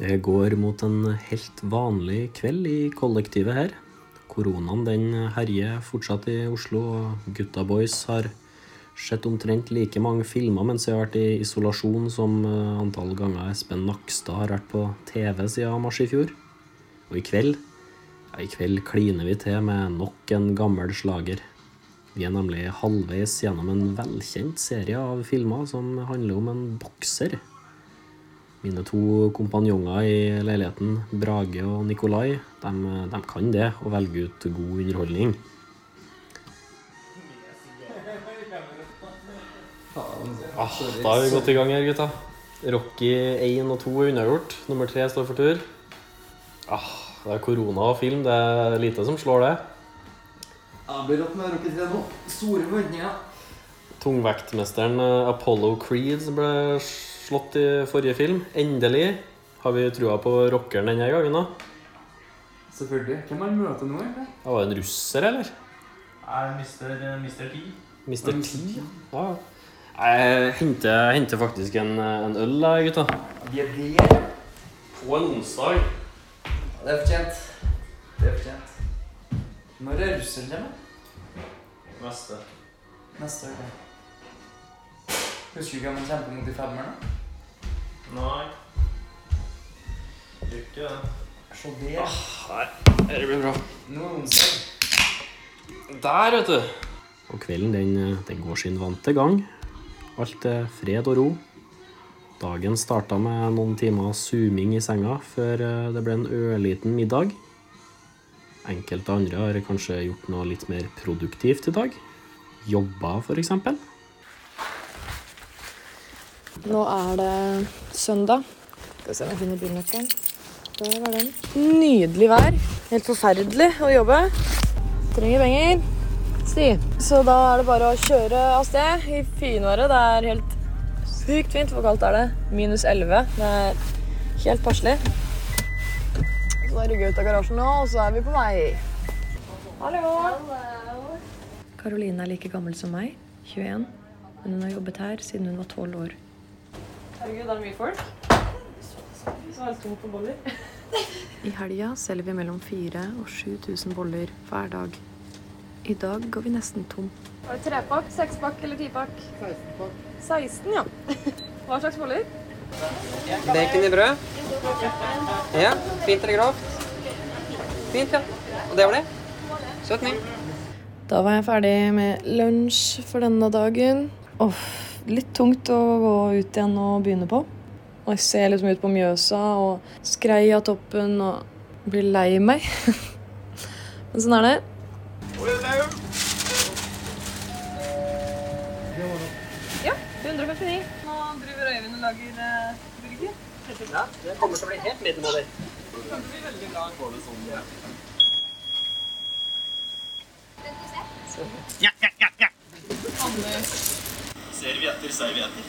Det går mot en helt vanlig kveld i kollektivet her. Koronaen den herjer fortsatt i Oslo, og gutta boys har sett omtrent like mange filmer mens jeg har vært i isolasjon som eh, antall ganger Espen Nakstad har vært på TV siden mars i fjor. Og i kveld ja, i kveld kliner vi til med nok en gammel slager. Vi er nemlig halvveis gjennom en velkjent serie av filmer som handler om en bokser. Mine to kompanjonger i leiligheten, Brage og Nikolai, de, de kan det å velge ut god underholdning. Ah, da har vi gått i gang her, gutta. Rocky 1 og 2 er unnagjort. Nummer 3 står for tur. Ah, det er korona og film. Det er lite som slår det. Jeg det blir rått med Rocky 3 nå. Store forventninger. Tungvektmesteren eh, Apollo Creed ble slått i forrige film. Endelig har vi trua på rockeren denne gangen. da. Selvfølgelig. Hvem har han møter nå, egentlig? Det var en russer, eller? Nei, Mr. Mr. T. Mr. T? Ja. Jeg henter, henter faktisk en, en øl, gutta. Vi er der. På en onsdag. Det er fortjent. Det er fortjent. Når er russeren hjemme? Neste. Neste uke. Husker du hvem han kjemper mot de femmeren? Nei. Gjør ikke det. Se der. Nei, det blir bra. Er det. Der, vet du. Og kvelden den, den går sin vante gang. Alt er fred og ro. Dagen starta med noen timer zooming i senga før eh, det ble en ørliten middag. Enkelte andre har kanskje gjort noe litt mer produktivt i dag. Jobba, f.eks. Nå er det søndag. Skal vi se om jeg finner bilnøkkelen. Der var den. Nydelig vær. Helt forferdelig å jobbe. Trenger penger. Sti. Så da er det bare å kjøre av sted i finværet. Det er helt sykt fint. Hvor kaldt er det? Minus 11. Det er helt passelig. Så da rygger jeg ut av garasjen nå, og så er vi på vei. Hallo. Karoline er like gammel som meg, 21. Men hun har jobbet her siden hun var 12 år. Herregud, det er mye folk. Så er det tomt på boller. I helga selger vi mellom 4000 og 7000 boller hver dag. I dag går vi nesten tom. Var det trepakk, sekspakk eller tipakk? 16 ja. Hva slags boller? Bacon i brød. Ja, fint eller grovt? Fint, ja. Og det var det. Søtning. Da var jeg ferdig med lunsj for denne dagen. Åh, litt tungt å gå ut igjen og begynne på. Og jeg ser liksom ut på Mjøsa og skrei av toppen og blir lei meg. Men sånn er det. Ja, 159. Nå driver Øyvind og lager uh, burger. Ja, det kommer til å bli helt middelmådig. Servietter, servietter.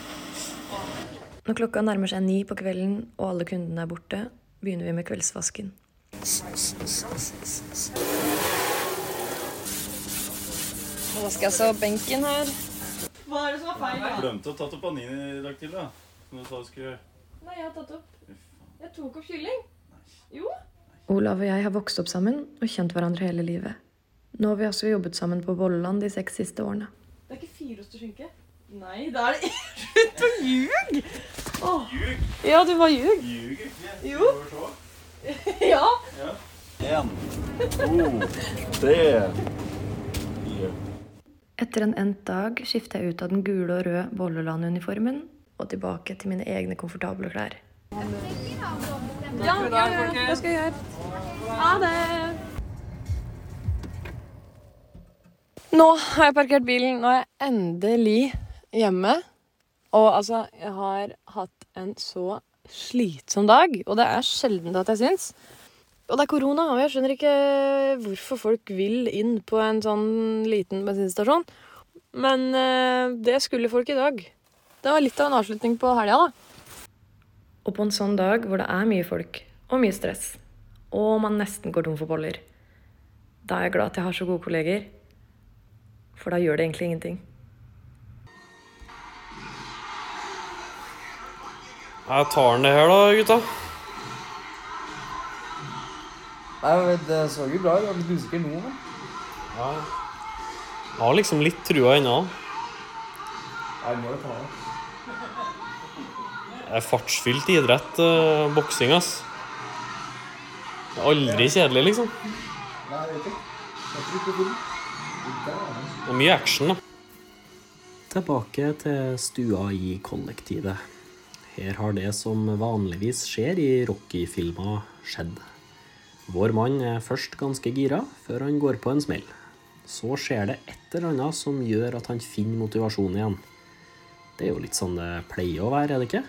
Når klokka nærmer seg ni på kvelden og alle kundene er borte, begynner vi med kveldsvasken. Nå vasker jeg så benken her. Hva er det som er feil? Glemte å ta opp panini i dag tidlig, da. Som du sa du skulle Nei, jeg har tatt opp. Jeg tok opp kylling. Jo. Olav og jeg har vokst opp sammen og kjent hverandre hele livet. Nå har vi også jobbet sammen på Bolleland de seks siste årene. Det er ikke firost og skinke? Nei, da er det Slutt å ljuge! Ljug! Ja, du var ljug. Ljuger ikke. Jo. Får. Ja. En, to, tre, fire. Etter en endt dag skifter jeg ut av den gule og røde Bolleland-uniformen og tilbake til mine egne komfortable klær. Ja, ja, ja, det skal jeg gjøre. Ha det. Nå har jeg parkert bilen. Nå er jeg endelig hjemme. Og altså, jeg har hatt en så slitsom dag, og det er sjelden at jeg syns. Og det er korona, og jeg skjønner ikke hvorfor folk vil inn på en sånn liten bensinstasjon. Men eh, det skulle folk i dag. Det var litt av en avslutning på helga, da. Og på en sånn dag hvor det er mye folk og mye stress, og man nesten går tom for boller, da er jeg glad at jeg har så gode kolleger. For da gjør det egentlig ingenting. Jeg tar den det her, da, gutta. Nei, men Det så jo bra ut. Jeg er litt usikker nå, men. Ja. Jeg har liksom litt trua ennå. Nei, må jo ta det. Det er fartsfylt idrett, uh, boksing, ass. Det er aldri kjedelig, liksom. Nei, jeg vet ikke. Jeg tror ikke. Det er mye action, da. Tilbake til stua i kollektivet. Her har det som vanligvis skjer i Rocky-filmer, skjedd. Vår mann er først ganske gira, før han går på en smell. Så skjer det et eller annet som gjør at han finner motivasjon igjen. Det er jo litt sånn det pleier å være, er det ikke?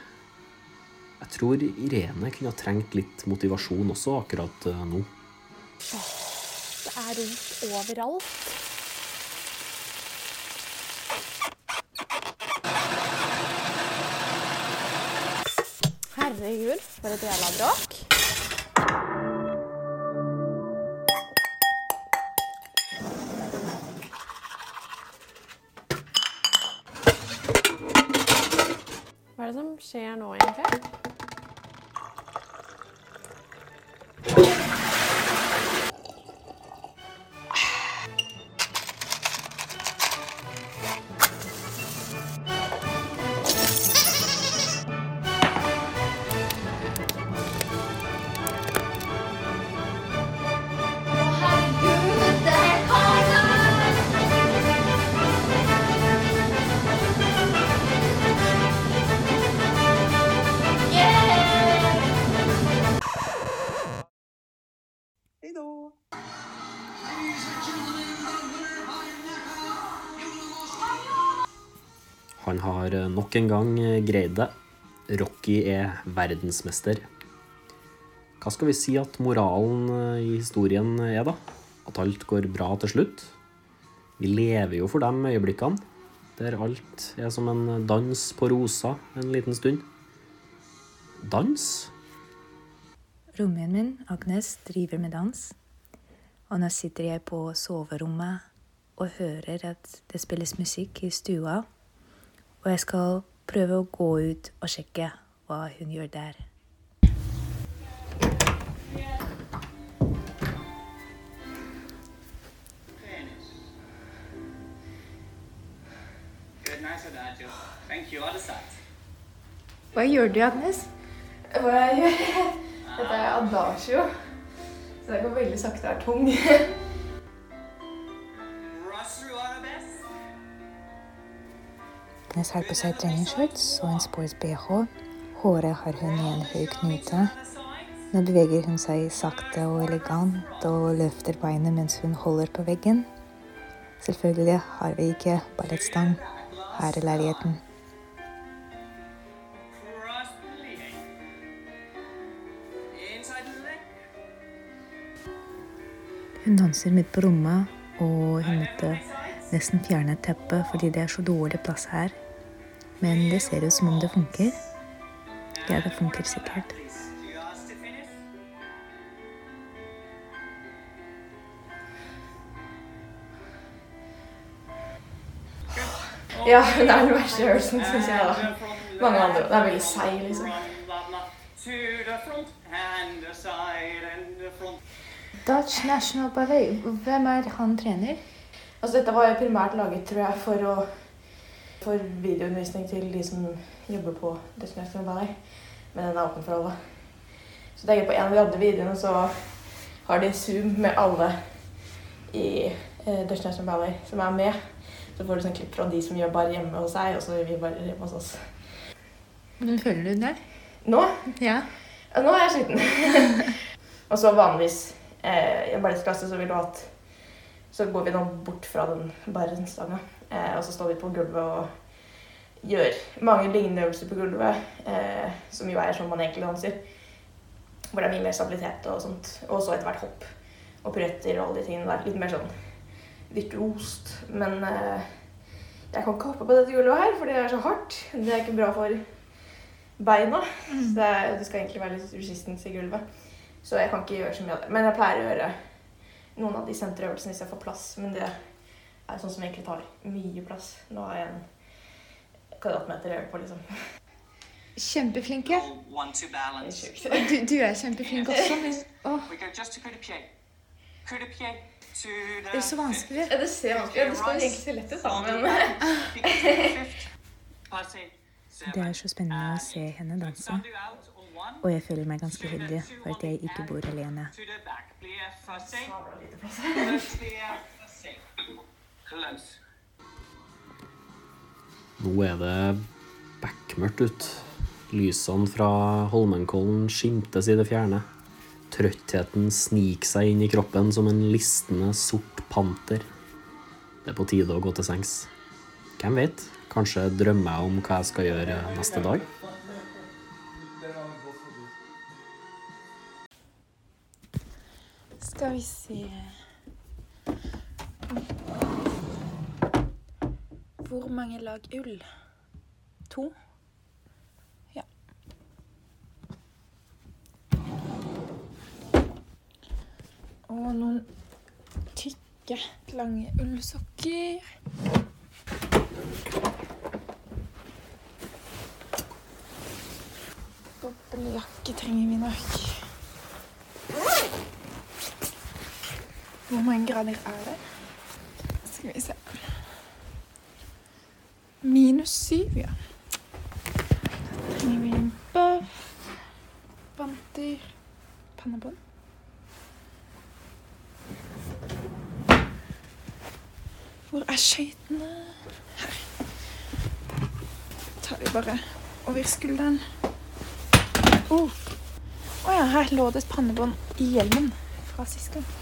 Jeg tror Irene kunne ha trengt litt motivasjon også akkurat eh, nå. Det er rot overalt. Herregud, for et jævla bråk. Hva er det som skjer nå, egentlig? Han har eh, nok en gang eh, greid det. Rocky er verdensmester. Hva skal vi si at moralen eh, i historien er, da? At alt går bra til slutt? Vi lever jo for de øyeblikkene, der alt er som en dans på rosa en liten stund. Dans? Roomien min, Agnes, driver med dans. Og nå sitter jeg på soverommet og hører at det spilles musikk i stua. Og jeg skal prøve å gå ut og sjekke hva hun gjør der. Hva gjør du, Agnes? Hva jeg gjør? Dette er adagio. Så det går veldig sakte og er tung. Agnes har på seg treningsshorts og en sports BH. Håret har hun i en høy knute. Nå beveger hun seg sakte og elegant og løfter beinet mens hun holder på veggen. Selvfølgelig har vi ikke ballettstang her i leiligheten. Hun danser midt på rommet, og hun måtte nesten fjerne teppet fordi det er så dårlig plass her. Men det ser ut som om det funker. Ja, det funker sikkert. Ja, det er den verste hørelsen, syns jeg. da. Mange andre. Det er veldig seig, liksom. Dutch National Ballet, hvem er han trener? Altså, dette var jo primært laget, tror jeg, for å for videoundervisning til de som jobber på Destination Valley. Men den er åpen for alle. Så tenker jeg på en av de andre videoene så har de Zoom med alle i eh, Destination Valley som er med. Så får du sånn klipp fra de som gjør bare hjemme hos seg, og så gjør vi bare hjemme hos oss. Hvordan føler du det? Nå? Ja. Ja, nå er jeg sliten. og så vanligvis eh, i en ballettklasse så vil du at Så går vi nå bort fra den barrestanga, eh, og så står vi på gulvet og gjør mange lignende øvelser på gulvet, eh, som jo er sånn man egentlig danser. Hvor det er mye mer stabilitet og sånt. Og så etter hvert hopp og piruetter og alle de tingene der. Litt mer sånn virtuost. Men eh, jeg kan ikke hoppe på dette gulvet her, for det er så hardt. Det er ikke bra for beina. Så det, er, det skal egentlig være litt resistance i gulvet. Så jeg kan ikke gjøre så mye av det. Men jeg pleier å gjøre noen av de senterøvelsene hvis jeg får plass. Men det er sånn som egentlig tar mye plass. Nå har jeg en kvadratmeter å gjøre på, liksom. Kjempeflinke. Du, du er kjempeflink også, men the det er så vanskelig. Ja, det ser vanskelig ut. Det skal egentlig se lett ut, da. Men Kick it to the fifth. Passé. Det er så spennende å se henne danse. Og jeg føler meg ganske heldig for at jeg ikke bor alene. Nå er det bekmørkt ut. Lysene fra Holmenkollen skimtes i det fjerne. Trøttheten sniker seg inn i kroppen som en listende sort panter. Det er på tide å gå til sengs. Hvem vet? Kanskje drømmer jeg om hva jeg skal gjøre neste dag? Skal vi se Hvor mange lag ull? To? Ja. Og noen tykke, lange ullsokker. Boblejakke trenger vi nok. Hvor mange grader er det? Skal vi se. Minus syv, ja. Bøff, vanter, pannebånd. Hvor er skøytene? Her. tar vi bare over skulderen. Å oh. oh ja, her lå det et pannebånd i hjelmen fra sist gang.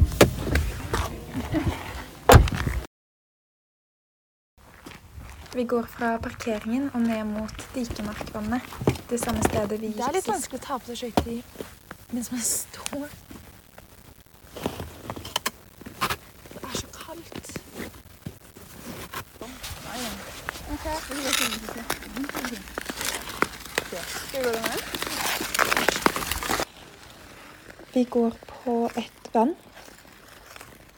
Vi går fra parkeringen og ned mot Dikemarkvannet. Det samme stedet vi gikk Det er litt vanskelig å ta på seg skøyter mens man står. Det er så kaldt. Vi går på et vann,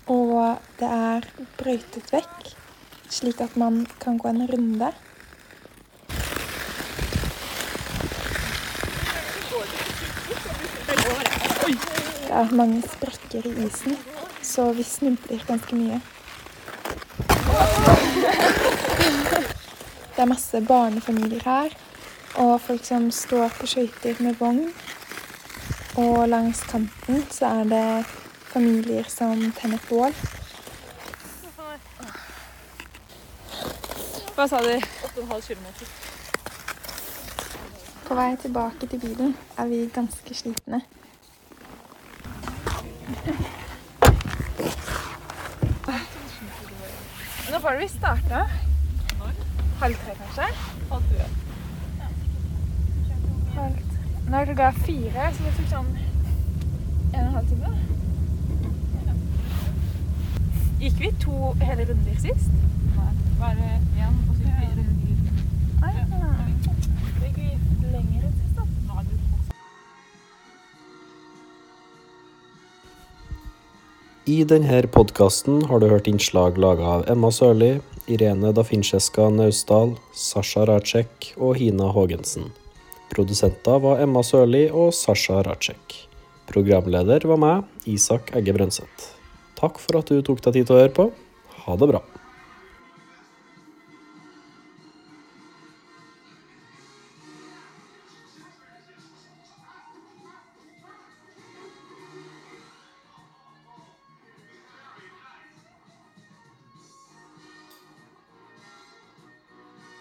og det er brøytet vekk, slik at man kan gå en runde. Det er mange sprekker i isen, så vi snubler ganske mye. Det er masse barnefamilier her, og folk som står på skøyter med vogn. Og langs kanten så er det familier som tenner bål. Hva sa du? 8,5 km. På vei tilbake til bilen er vi ganske slitne. Nå får vi starta. Halv tre, kanskje? Halv tre. Halv tre. Nå er klokka fire, så det tok sånn en og en halv time. Gikk vi to hele runder sist? Bare én, runder. Nei, nei. Det gikk lenger enn sist, da. I denne podkasten har du hørt innslag laga av Emma Sørli, Irene Dafincheska Naustdal, Sasha Racek og Hina Haagensen. Produsenter var Emma Sørli og Sasha Racek. Programleder var meg, Isak Egge Brønseth. Takk for at du tok deg tid til å høre på. Ha det bra.